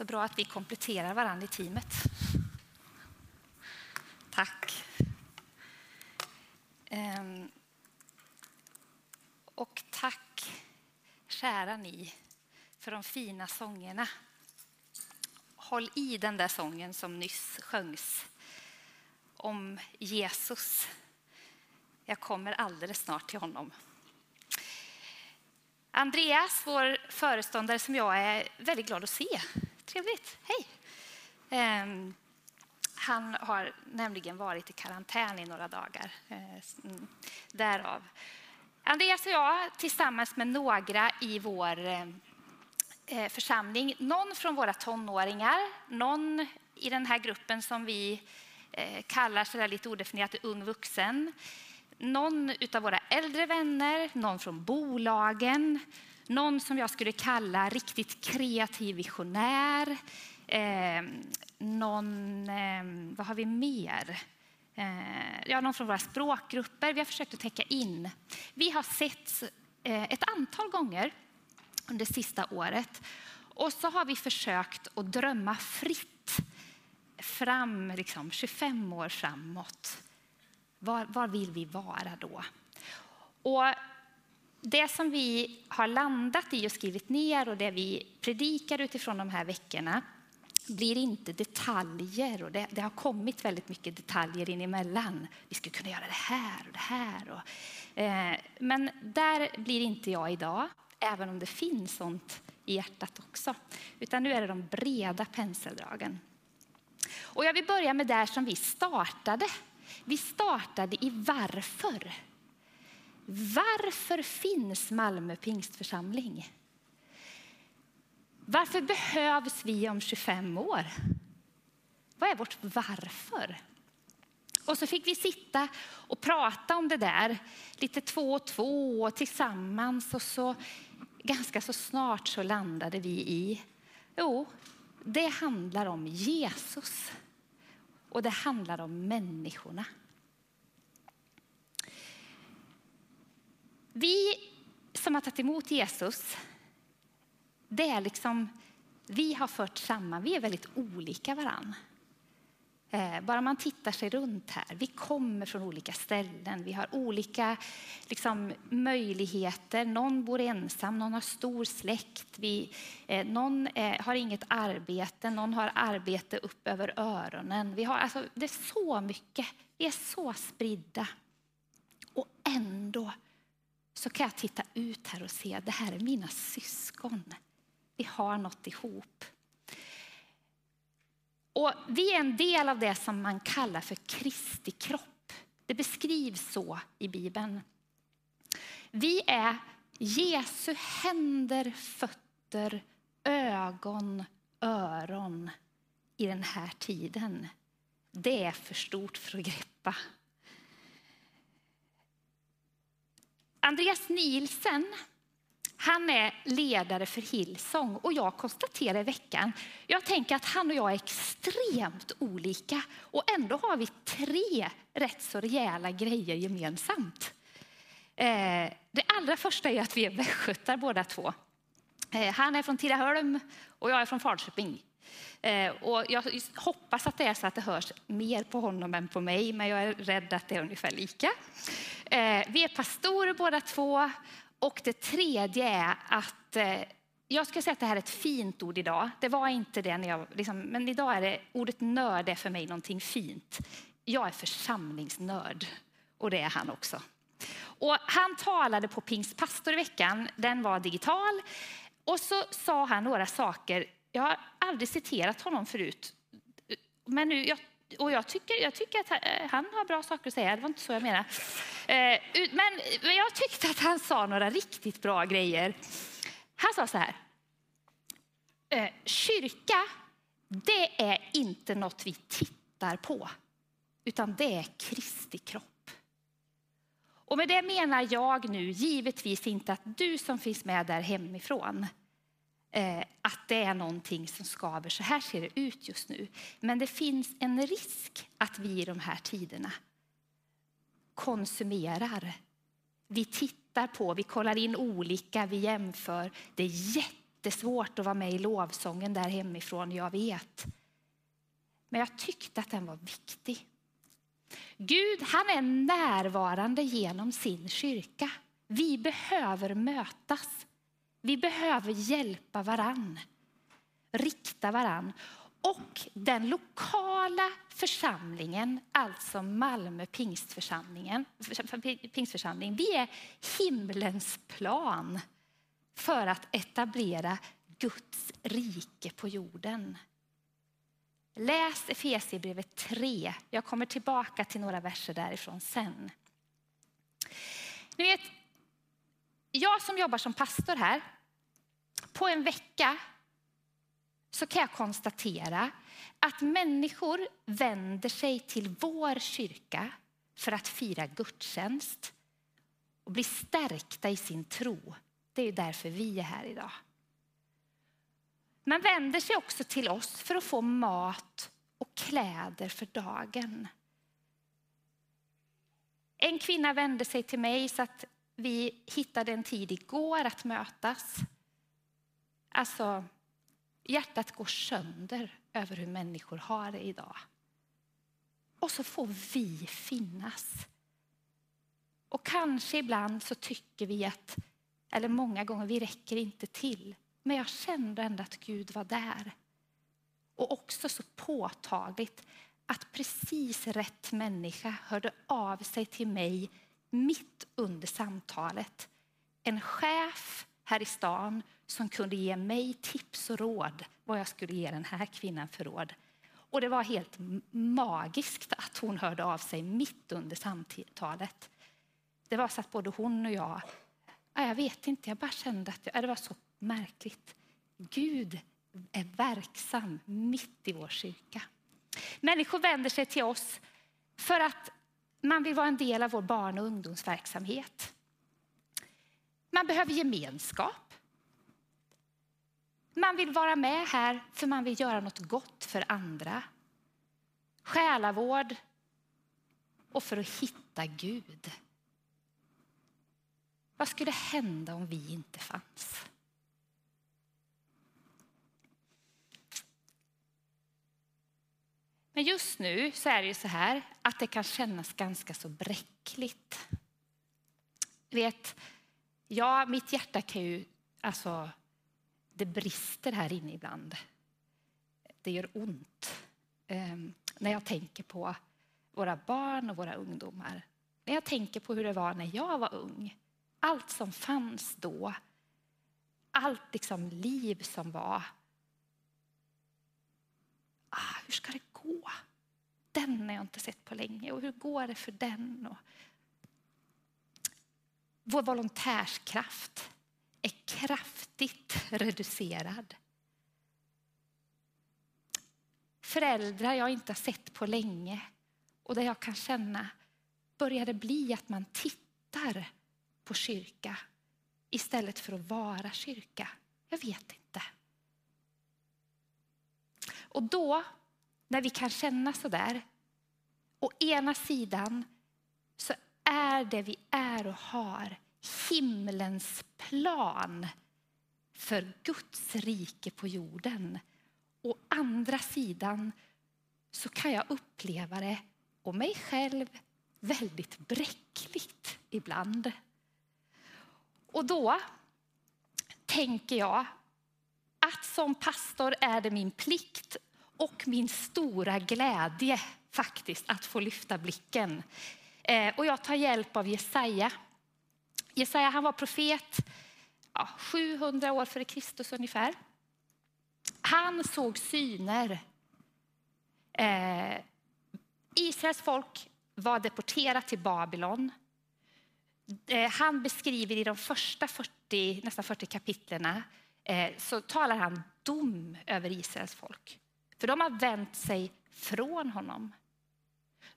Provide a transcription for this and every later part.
Så bra att vi kompletterar varandra i teamet. Tack. Ehm, och tack, kära ni, för de fina sångerna. Håll i den där sången som nyss sjöngs om Jesus. Jag kommer alldeles snart till honom. Andreas, vår föreståndare som jag är väldigt glad att se. Trevligt, hej! Ehm, han har nämligen varit i karantän i några dagar. Ehm, därav. Andreas och jag tillsammans med några i vår eh, församling, någon från våra tonåringar, någon i den här gruppen som vi eh, kallar så lite odefinierat ung vuxen, någon av våra äldre vänner, någon från bolagen, någon som jag skulle kalla riktigt kreativ visionär, eh, någon, eh, vad har vi mer? Eh, ja, någon från våra språkgrupper. Vi har försökt att täcka in. Vi har sett eh, ett antal gånger under sista året och så har vi försökt att drömma fritt fram liksom 25 år framåt. Var, var vill vi vara då? Och det som vi har landat i och skrivit ner och det vi predikar utifrån de här veckorna blir inte detaljer och det, det, har kommit väldigt mycket detaljer in emellan. Vi skulle kunna göra det här och det här. Och, eh, men där blir inte jag idag, även om det finns sånt i hjärtat också. Utan nu är det de breda penseldragen. Och jag vill börja med där som vi startade vi startade i varför. Varför finns Malmö pingstförsamling? Varför behövs vi om 25 år? Vad är vårt varför? Och så fick vi sitta och prata om det där, lite två och två och tillsammans. Och så ganska så snart så landade vi i, jo, det handlar om Jesus och det handlar om människorna. Vi som har tagit emot Jesus, det är liksom, vi har fört samman, vi är väldigt olika varandra. Eh, bara man tittar sig runt här, vi kommer från olika ställen, vi har olika liksom, möjligheter. Någon bor ensam, någon har stor släkt, vi, eh, någon eh, har inget arbete, någon har arbete upp över öronen. Vi har, alltså, det är så mycket, vi är så spridda. Och ändå så kan jag titta ut här och se att det här är mina syskon. Vi har något ihop. Och vi är en del av det som man kallar för Kristi kropp. Det beskrivs så i Bibeln. Vi är Jesu händer, fötter, ögon, öron i den här tiden. Det är för stort för att greppa. Andreas Nielsen han är ledare för Hillsong och jag konstaterar i veckan, jag tänker att han och jag är extremt olika och ändå har vi tre rätt så rejäla grejer gemensamt. Eh, det allra första är att vi är västgötar båda två. Eh, han är från Tidaholm och jag är från Falköping. Eh, och jag hoppas att det är så att det hörs mer på honom än på mig, men jag är rädd att det är ungefär lika. Eh, vi är pastorer båda två och det tredje är att eh, jag ska säga att det här är ett fint ord idag. Det var inte det när jag, liksom, men idag är det ordet nörd är för mig någonting fint. Jag är församlingsnörd och det är han också. Och han talade på pingstpastorveckan, i veckan. Den var digital och så sa han några saker. Jag har aldrig citerat honom förut, men nu, jag och jag tycker, jag tycker att eh, han har bra saker att säga, det var inte så jag menade. Eh, men jag tyckte att han sa några riktigt bra grejer. Han sa så här. Eh, kyrka, det är inte något vi tittar på, utan det är Kristi kropp. Och med det menar jag nu givetvis inte att du som finns med där hemifrån Eh, att det är någonting som skaver. Så här ser det ut just nu. Men det finns en risk att vi i de här tiderna konsumerar. Vi tittar på, vi kollar in olika, vi jämför. Det är jättesvårt att vara med i lovsången där hemifrån, jag vet. Men jag tyckte att den var viktig. Gud han är närvarande genom sin kyrka. Vi behöver mötas. Vi behöver hjälpa varann, rikta varann. Och den lokala församlingen, alltså Malmö pingstförsamlingen, pingstförsamling, vi är himlens plan för att etablera Guds rike på jorden. Läs Efesierbrevet 3. Jag kommer tillbaka till några verser därifrån sen. Ni vet, jag som jobbar som pastor här, på en vecka så kan jag konstatera att människor vänder sig till vår kyrka för att fira gudstjänst och bli stärkta i sin tro. Det är därför vi är här idag. Man vänder sig också till oss för att få mat och kläder för dagen. En kvinna vände sig till mig så att vi hittade en tid igår att mötas. Alltså, hjärtat går sönder över hur människor har det idag. Och så får vi finnas. Och kanske ibland så tycker vi att, eller många gånger, vi räcker inte till. Men jag kände ändå att Gud var där. Och också så påtagligt att precis rätt människa hörde av sig till mig mitt under samtalet. En chef här i stan som kunde ge mig tips och råd vad jag skulle ge den här kvinnan för råd. Och det var helt magiskt att hon hörde av sig mitt under samtalet. Det var så att både hon och jag, jag vet inte, jag bara kände att det var så märkligt. Gud är verksam mitt i vår kyrka. Människor vänder sig till oss för att man vill vara en del av vår barn och ungdomsverksamhet. Man behöver gemenskap. Man vill vara med här för man vill göra något gott för andra. Själavård och för att hitta Gud. Vad skulle hända om vi inte fanns? Men just nu så är det ju så här att det kan kännas ganska så bräckligt. Vet, ja, mitt hjärta kan ju, alltså, det brister här inne ibland. Det gör ont eh, när jag tänker på våra barn och våra ungdomar. När jag tänker på hur det var när jag var ung. Allt som fanns då. Allt liksom liv som var. Ah, hur ska det gå? Den har jag inte sett på länge. Och hur går det för den? Och vår volontärskraft är kraftigt reducerad. Föräldrar jag inte har sett på länge och där jag kan känna, börjar det bli att man tittar på kyrka istället för att vara kyrka? Jag vet inte. Och då när vi kan känna så där. Å ena sidan så är det vi är och har himlens plan för Guds rike på jorden. Å andra sidan så kan jag uppleva det, och mig själv, väldigt bräckligt ibland. Och då tänker jag att som pastor är det min plikt och min stora glädje faktiskt att få lyfta blicken. Eh, och jag tar hjälp av Jesaja. Jesaja han var profet ja, 700 år före Kristus ungefär. Han såg syner. Eh, Israels folk var deporterat till Babylon. Eh, han beskriver i de första 40, nästan 40 kapitlerna eh, så talar han dom över Israels folk. För de har vänt sig från honom.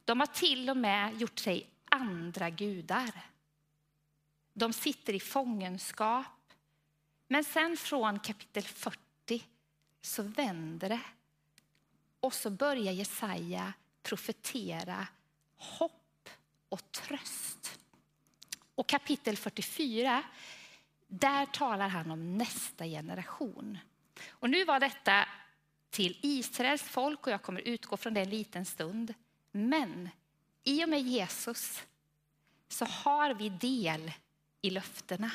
De har till och med gjort sig andra gudar. De sitter i fångenskap. Men sen från kapitel 40 så vänder det. Och så börjar Jesaja profetera hopp och tröst. Och kapitel 44 där talar han om nästa generation. Och nu var detta till Israels folk och jag kommer utgå från det en liten stund. Men i och med Jesus så har vi del i löftena.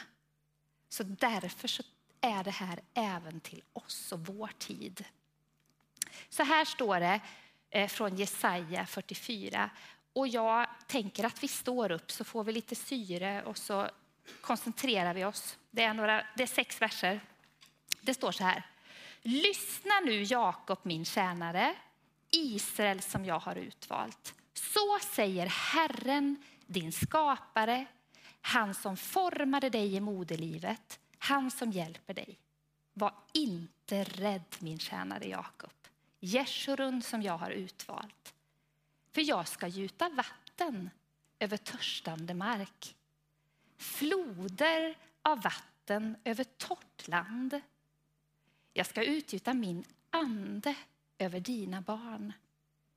Så därför så är det här även till oss och vår tid. Så här står det eh, från Jesaja 44. Och jag tänker att vi står upp så får vi lite syre och så koncentrerar vi oss. Det är, några, det är sex verser. Det står så här. Lyssna nu Jakob min tjänare, Israel som jag har utvalt. Så säger Herren, din skapare, han som formade dig i moderlivet, han som hjälper dig. Var inte rädd min tjänare Jakob, Jeshurun som jag har utvalt. För jag ska gjuta vatten över törstande mark. Floder av vatten över torrt land. Jag ska utgjuta min ande över dina barn.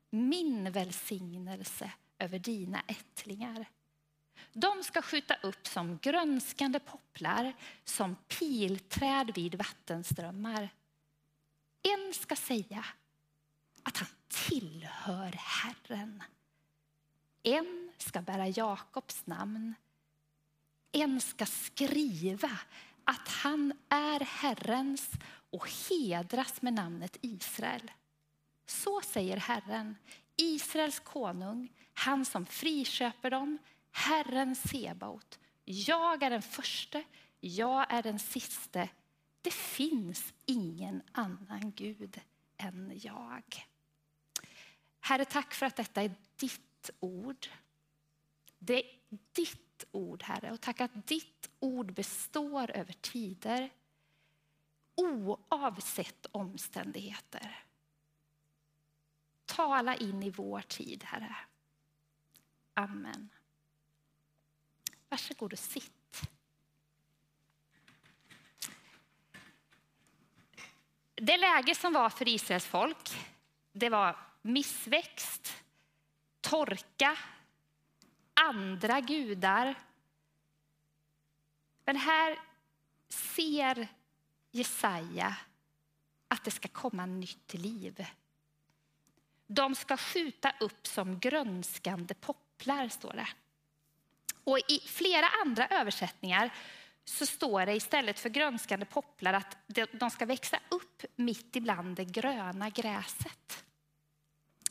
Min välsignelse över dina ättlingar. De ska skjuta upp som grönskande popplar, som pilträd vid vattenströmmar. En ska säga att han tillhör Herren. En ska bära Jakobs namn. En ska skriva att han är Herrens och hedras med namnet Israel. Så säger Herren, Israels konung, han som friköper dem, Herren Sebaot. Jag är den förste, jag är den siste. Det finns ingen annan Gud än jag. Herre, tack för att detta är ditt ord. Det är ditt ord, Herre. Och tack att ditt ord består över tider oavsett omständigheter. Tala in i vår tid, Herre. Amen. Varsågod och sitt. Det läge som var för Israels folk, det var missväxt, torka, andra gudar. Men här ser Jesaja att det ska komma nytt liv. De ska skjuta upp som grönskande popplar, står det. Och I flera andra översättningar så står det istället för grönskande popplar att de ska växa upp mitt ibland det gröna gräset.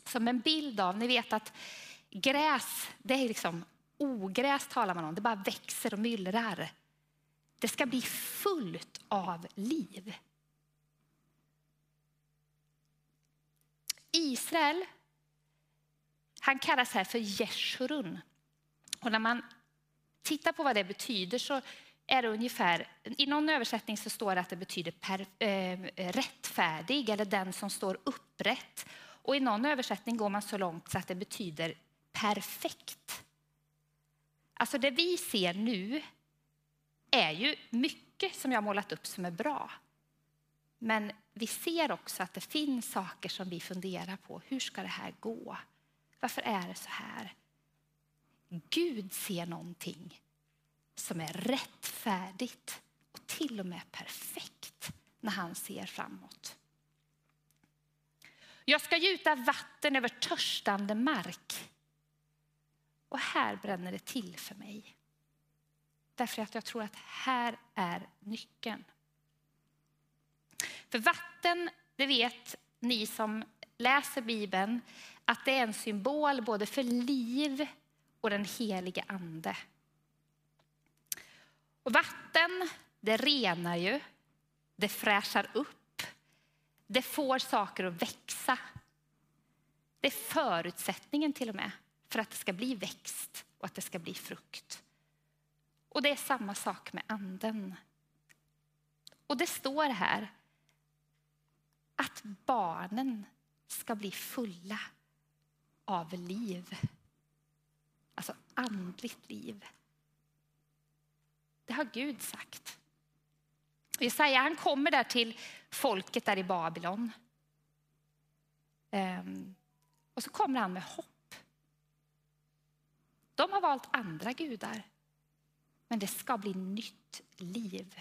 Som en bild av, ni vet att gräs, det är liksom ogräs talar man om, det bara växer och myllrar. Det ska bli fullt av liv. Israel, han kallas här för Jeshurun. Och när man tittar på vad det betyder så är det ungefär, i någon översättning så står det att det betyder per, eh, rättfärdig eller den som står upprätt. Och i någon översättning går man så långt så att det betyder perfekt. Alltså det vi ser nu är ju mycket som jag målat upp som är bra. Men vi ser också att det finns saker som vi funderar på. Hur ska det här gå? Varför är det så här? Gud ser någonting som är rättfärdigt och till och med perfekt när han ser framåt. Jag ska gjuta vatten över törstande mark. Och här bränner det till för mig. Därför att jag tror att här är nyckeln. För vatten, det vet ni som läser Bibeln, att det är en symbol både för liv och den helige ande. Och vatten, det renar ju, det fräschar upp, det får saker att växa. Det är förutsättningen till och med för att det ska bli växt och att det ska bli frukt. Och det är samma sak med anden. Och det står här att barnen ska bli fulla av liv. Alltså andligt liv. Det har Gud sagt. Jesaja han kommer där till folket där i Babylon. Um, och så kommer han med hopp. De har valt andra gudar men det ska bli nytt liv.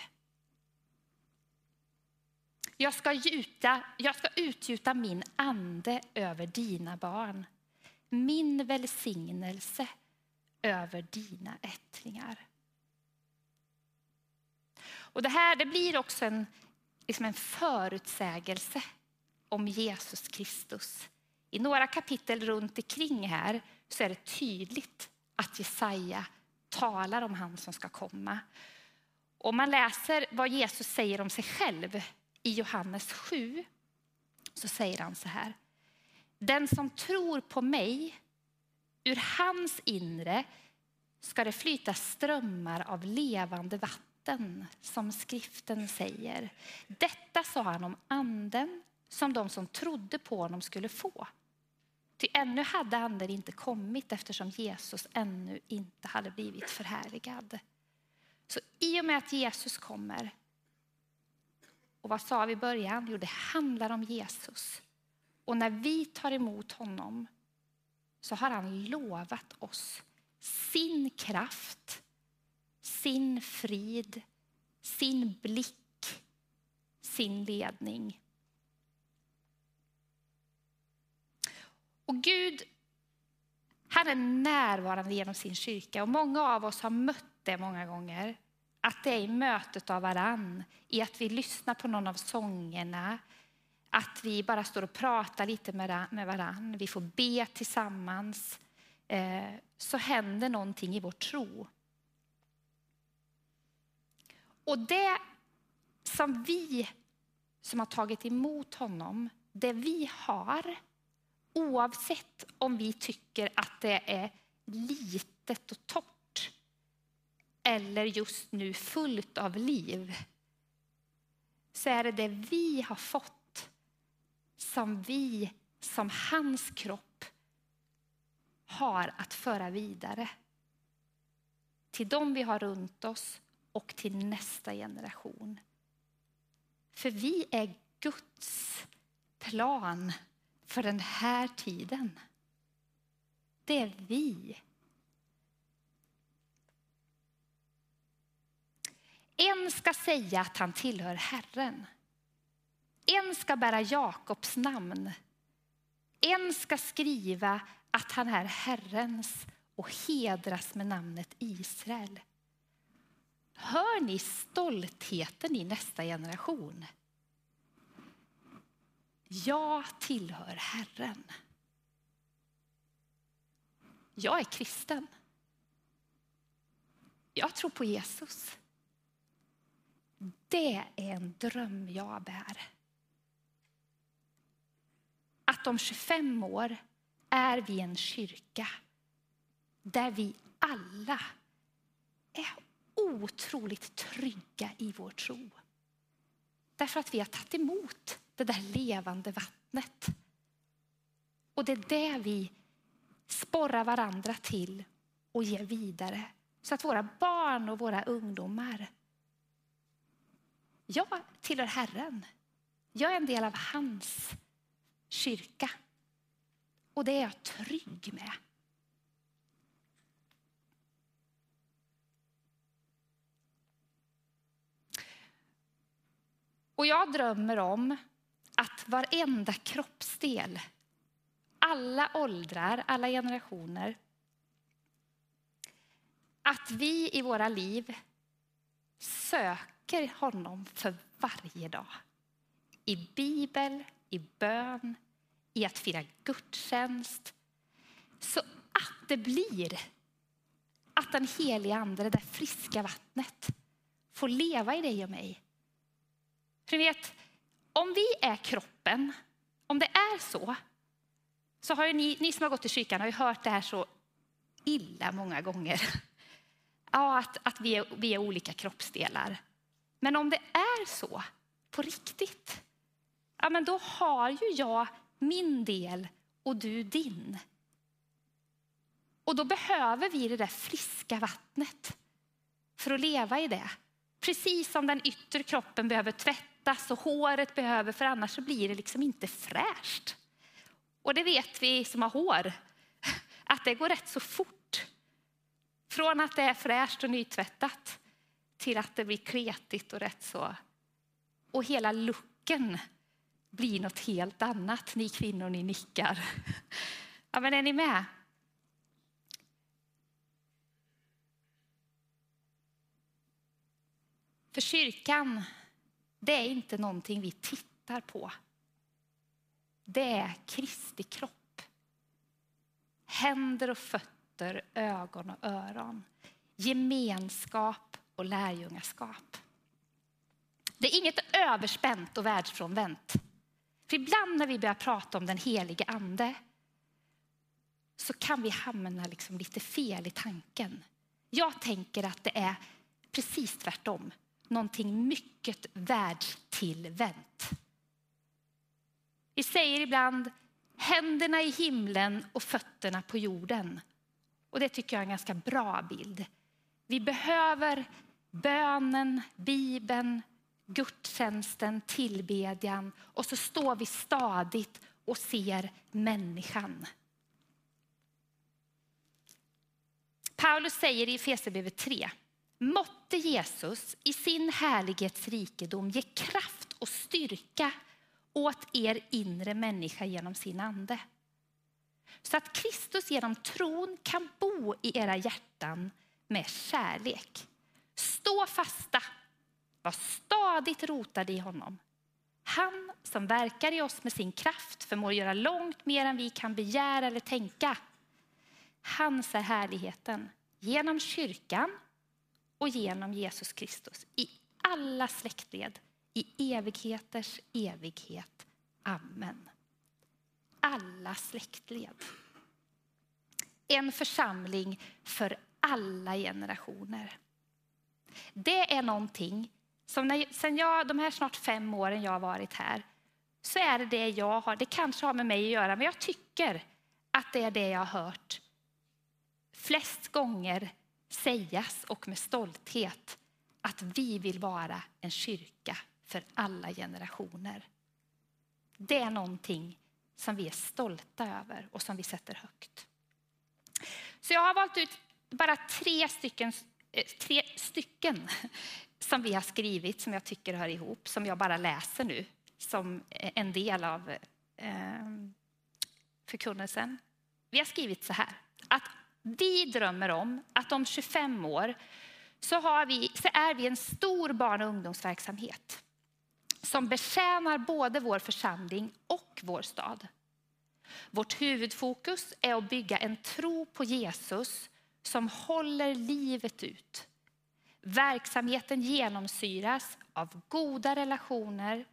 Jag ska, gjuta, jag ska utgjuta min ande över dina barn, min välsignelse över dina ättlingar. Och det här det blir också en, liksom en förutsägelse om Jesus Kristus. I några kapitel runt omkring här så är det tydligt att Jesaja talar om han som ska komma. Om man läser vad Jesus säger om sig själv i Johannes 7 så säger han så här. Den som tror på mig, ur hans inre ska det flyta strömmar av levande vatten, som skriften säger. Detta sa han om anden som de som trodde på honom skulle få. Ty ännu hade anden inte kommit eftersom Jesus ännu inte hade blivit förhärligad. Så i och med att Jesus kommer, och vad sa vi i början? Jo, det handlar om Jesus. Och när vi tar emot honom så har han lovat oss sin kraft, sin frid, sin blick, sin ledning. Och Gud, han är närvarande genom sin kyrka och många av oss har mött det många gånger. Att det är i mötet av varann, i att vi lyssnar på någon av sångerna, att vi bara står och pratar lite med varann, vi får be tillsammans, eh, så händer någonting i vår tro. Och det som vi som har tagit emot honom, det vi har, oavsett om vi tycker att det är litet och torrt eller just nu fullt av liv, så är det det vi har fått som vi som hans kropp har att föra vidare till dem vi har runt oss och till nästa generation. För vi är Guds plan för den här tiden. Det är vi. En ska säga att han tillhör Herren. En ska bära Jakobs namn. En ska skriva att han är Herrens och hedras med namnet Israel. Hör ni stoltheten i nästa generation? Jag tillhör Herren. Jag är kristen. Jag tror på Jesus. Det är en dröm jag bär. Att om 25 år är vi en kyrka där vi alla är otroligt trygga i vår tro. Därför att vi har tagit emot det där levande vattnet. Och det är det vi sporrar varandra till och ger vidare. Så att våra barn och våra ungdomar, jag tillhör Herren. Jag är en del av hans kyrka. Och det är jag trygg med. Och jag drömmer om att varenda kroppsdel, alla åldrar, alla generationer, att vi i våra liv söker honom för varje dag. I bibel, i bön, i att fira gudstjänst. Så att det blir att den heliga ande, det där friska vattnet, får leva i dig och mig. För ni vet, om vi är kroppen, om det är så, så har ju ni, ni som har gått i kyrkan har ju hört det här så illa många gånger. Ja, att, att vi, är, vi är olika kroppsdelar. Men om det är så på riktigt, ja, men då har ju jag min del och du din. Och då behöver vi det där friska vattnet för att leva i det. Precis som den yttre kroppen behöver tvätt tvättas och håret behöver, för annars så blir det liksom inte fräscht. Och det vet vi som har hår, att det går rätt så fort. Från att det är fräscht och nytvättat till att det blir kletigt och rätt så. Och hela looken blir något helt annat. Ni kvinnor, ni nickar. Ja, men är ni med? För kyrkan, det är inte någonting vi tittar på. Det är Kristi kropp. Händer och fötter, ögon och öron. Gemenskap och lärjungaskap. Det är inget överspänt och världsfrånvänt. För ibland när vi börjar prata om den helige ande så kan vi hamna liksom lite fel i tanken. Jag tänker att det är precis tvärtom. Någonting mycket världstillvänt. Vi säger ibland händerna i himlen och fötterna på jorden. Och det tycker jag är en ganska bra bild. Vi behöver bönen, bibeln, gudstjänsten, tillbedjan och så står vi stadigt och ser människan. Paulus säger i Efesierbrevet 3. Måtte Jesus i sin härlighets rikedom ge kraft och styrka åt er inre människa genom sin ande. Så att Kristus genom tron kan bo i era hjärtan med kärlek. Stå fasta, var stadigt rotade i honom. Han som verkar i oss med sin kraft förmår göra långt mer än vi kan begära eller tänka. Hans är härligheten genom kyrkan och genom Jesus Kristus i alla släktled i evigheters evighet. Amen. Alla släktled. En församling för alla generationer. Det är någonting som när, sen jag, de här snart fem åren jag har varit här så är det det jag har. Det kanske har med mig att göra, men jag tycker att det är det jag har hört flest gånger sägas och med stolthet att vi vill vara en kyrka för alla generationer. Det är någonting som vi är stolta över och som vi sätter högt. Så jag har valt ut bara tre stycken, eh, tre stycken som vi har skrivit som jag tycker hör ihop, som jag bara läser nu som en del av eh, förkunnelsen. Vi har skrivit så här, att vi drömmer om att om 25 år så, har vi, så är vi en stor barn och ungdomsverksamhet som betjänar både vår församling och vår stad. Vårt huvudfokus är att bygga en tro på Jesus som håller livet ut. Verksamheten genomsyras av goda relationer,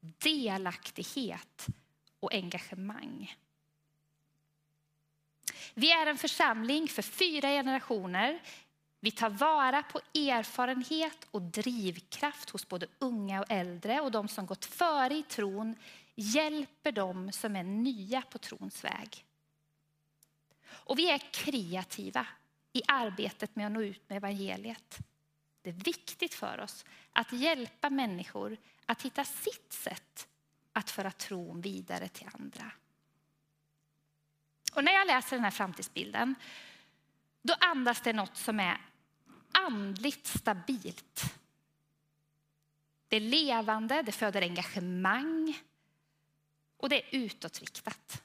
delaktighet och engagemang. Vi är en församling för fyra generationer. Vi tar vara på erfarenhet och drivkraft hos både unga och äldre och de som gått före i tron hjälper dem som är nya på trons väg. Och vi är kreativa i arbetet med att nå ut med evangeliet. Det är viktigt för oss att hjälpa människor att hitta sitt sätt att föra tron vidare till andra. Och när jag läser den här framtidsbilden, då andas det något som är andligt stabilt. Det är levande, det föder engagemang och det är utåtriktat.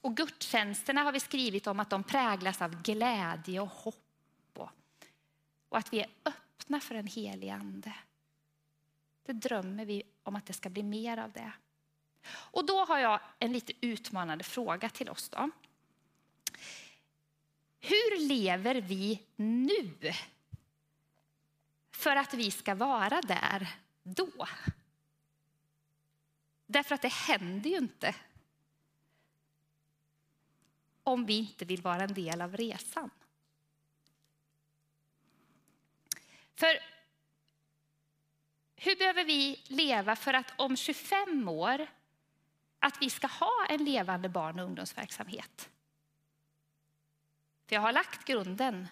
Och gudstjänsterna har vi skrivit om att de präglas av glädje och hopp och, och att vi är öppna för en helig ande. Det drömmer vi om att det ska bli mer av det. Och då har jag en lite utmanande fråga till oss. Då. Hur lever vi nu? För att vi ska vara där då. Därför att det händer ju inte. Om vi inte vill vara en del av resan. För hur behöver vi leva för att om 25 år att vi ska ha en levande barn och ungdomsverksamhet. För jag har lagt grunden.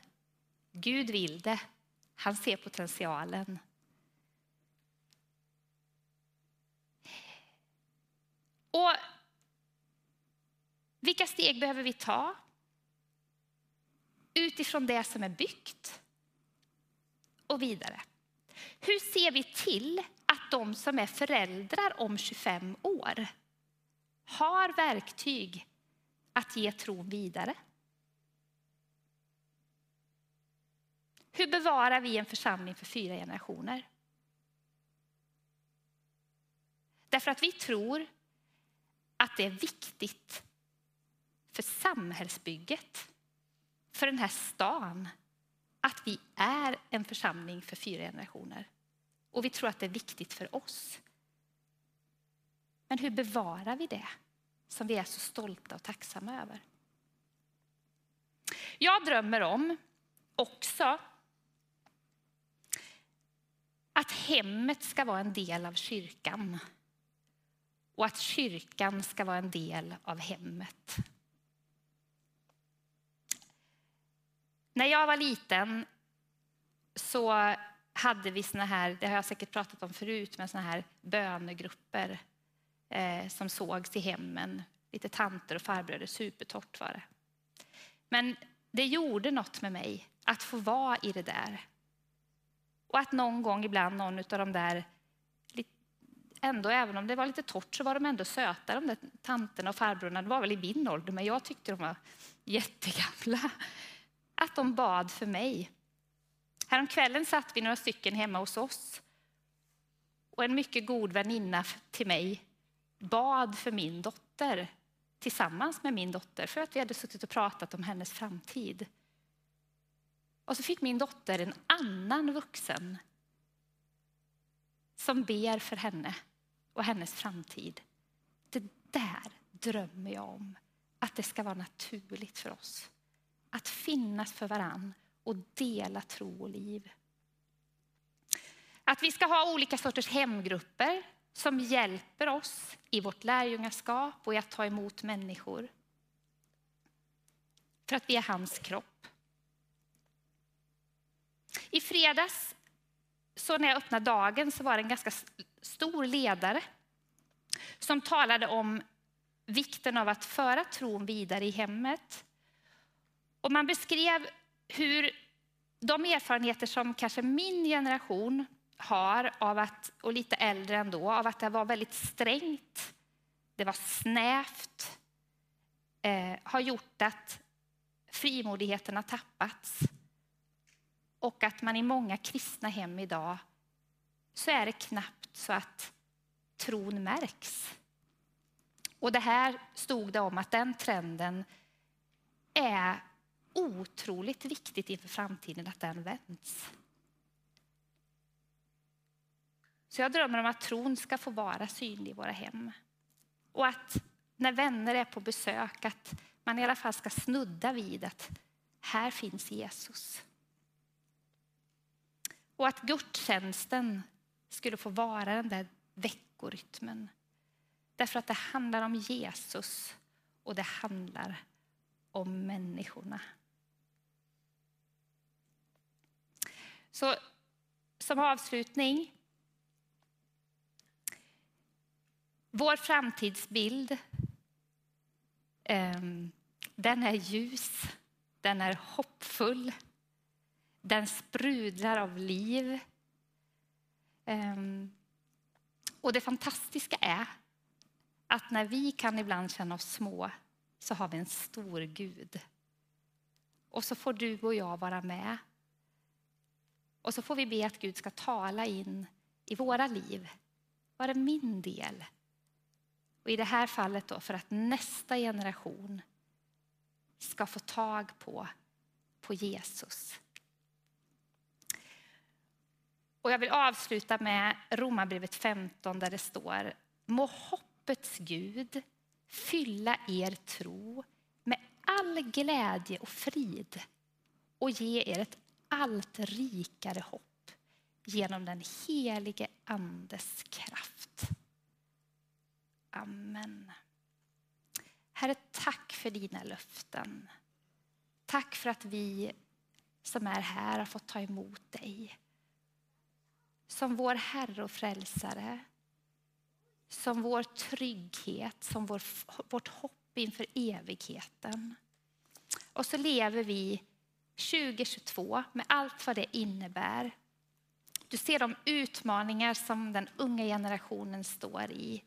Gud vill det. Han ser potentialen. Och vilka steg behöver vi ta? utifrån det som är byggt och vidare. Hur ser vi till att de som är föräldrar om 25 år har verktyg att ge tron vidare? Hur bevarar vi en församling för fyra generationer? Därför att vi tror att det är viktigt för samhällsbygget, för den här stan, att vi är en församling för fyra generationer. Och vi tror att det är viktigt för oss. Men hur bevarar vi det som vi är så stolta och tacksamma över? Jag drömmer om också att hemmet ska vara en del av kyrkan och att kyrkan ska vara en del av hemmet. När jag var liten så hade vi såna här, det har jag säkert pratat om förut, men såna här bönegrupper eh, som sågs i hemmen. Lite tanter och farbröder, supertorrt var det. Men det gjorde något med mig att få vara i det där. Och att någon gång ibland någon av de där, ändå även om det var lite torrt så var de ändå söta de där tanterna och farbröderna. De var väl i min ålder men jag tyckte de var jättegamla. Att de bad för mig. Häromkvällen satt vi några stycken hemma hos oss. Och en mycket god väninna till mig bad för min dotter tillsammans med min dotter för att vi hade suttit och pratat om hennes framtid. Och så fick min dotter en annan vuxen som ber för henne och hennes framtid. Det där drömmer jag om, att det ska vara naturligt för oss. Att finnas för varann och dela tro och liv. Att vi ska ha olika sorters hemgrupper som hjälper oss i vårt lärjungaskap och i att ta emot människor. För att vi är hans kropp. I fredags, så när jag öppnade dagen, så var det en ganska stor ledare som talade om vikten av att föra tron vidare i hemmet. Och man beskrev hur de erfarenheter som kanske min generation har, av att, och lite äldre ändå, av att det var väldigt strängt, det var snävt, eh, har gjort att frimodigheten har tappats. Och att man i många kristna hem idag så är det knappt så att tron märks. Och det här stod det om att den trenden är otroligt viktigt inför framtiden att den vänds. Så jag drömmer om att tron ska få vara synlig i våra hem. Och att när vänner är på besök, att man i alla fall ska snudda vid att här finns Jesus. Och att gudstjänsten skulle få vara den där veckorytmen. Därför att det handlar om Jesus och det handlar om människorna. Så som avslutning. Vår framtidsbild, ehm, den är ljus, den är hoppfull. Den sprudlar av liv. Ehm, och det fantastiska är att när vi kan ibland känna oss små så har vi en stor Gud. Och så får du och jag vara med. Och så får vi be att Gud ska tala in i våra liv. Vad är min del? Och i det här fallet då för att nästa generation ska få tag på, på Jesus. Och jag vill avsluta med Romarbrevet 15 där det står Må hoppets Gud fylla er tro med all glädje och frid och ge er ett allt rikare hopp genom den helige Andes kraft. Amen. Herre, tack för dina löften. Tack för att vi som är här har fått ta emot dig som vår Herre och Frälsare, som vår trygghet, som vår, vårt hopp inför evigheten. Och så lever vi 2022 med allt vad det innebär. Du ser de utmaningar som den unga generationen står i.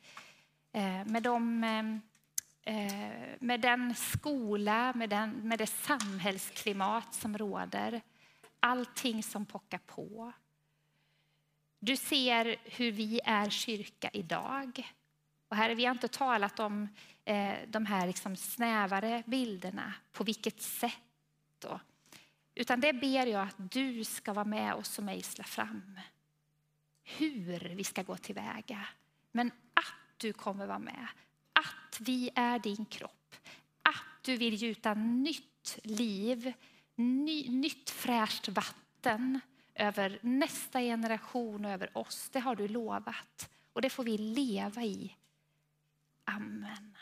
Eh, med, de, eh, eh, med den skola, med, den, med det samhällsklimat som råder. Allting som pockar på. Du ser hur vi är kyrka idag. Och här har vi inte talat om eh, de här liksom snävare bilderna, på vilket sätt. Då. Utan det ber jag att du ska vara med oss och mejsla fram. Hur vi ska gå tillväga. Men att du kommer vara med. Att vi är din kropp. Att du vill gjuta nytt liv, ny, nytt fräscht vatten över nästa generation och över oss. Det har du lovat och det får vi leva i. Amen.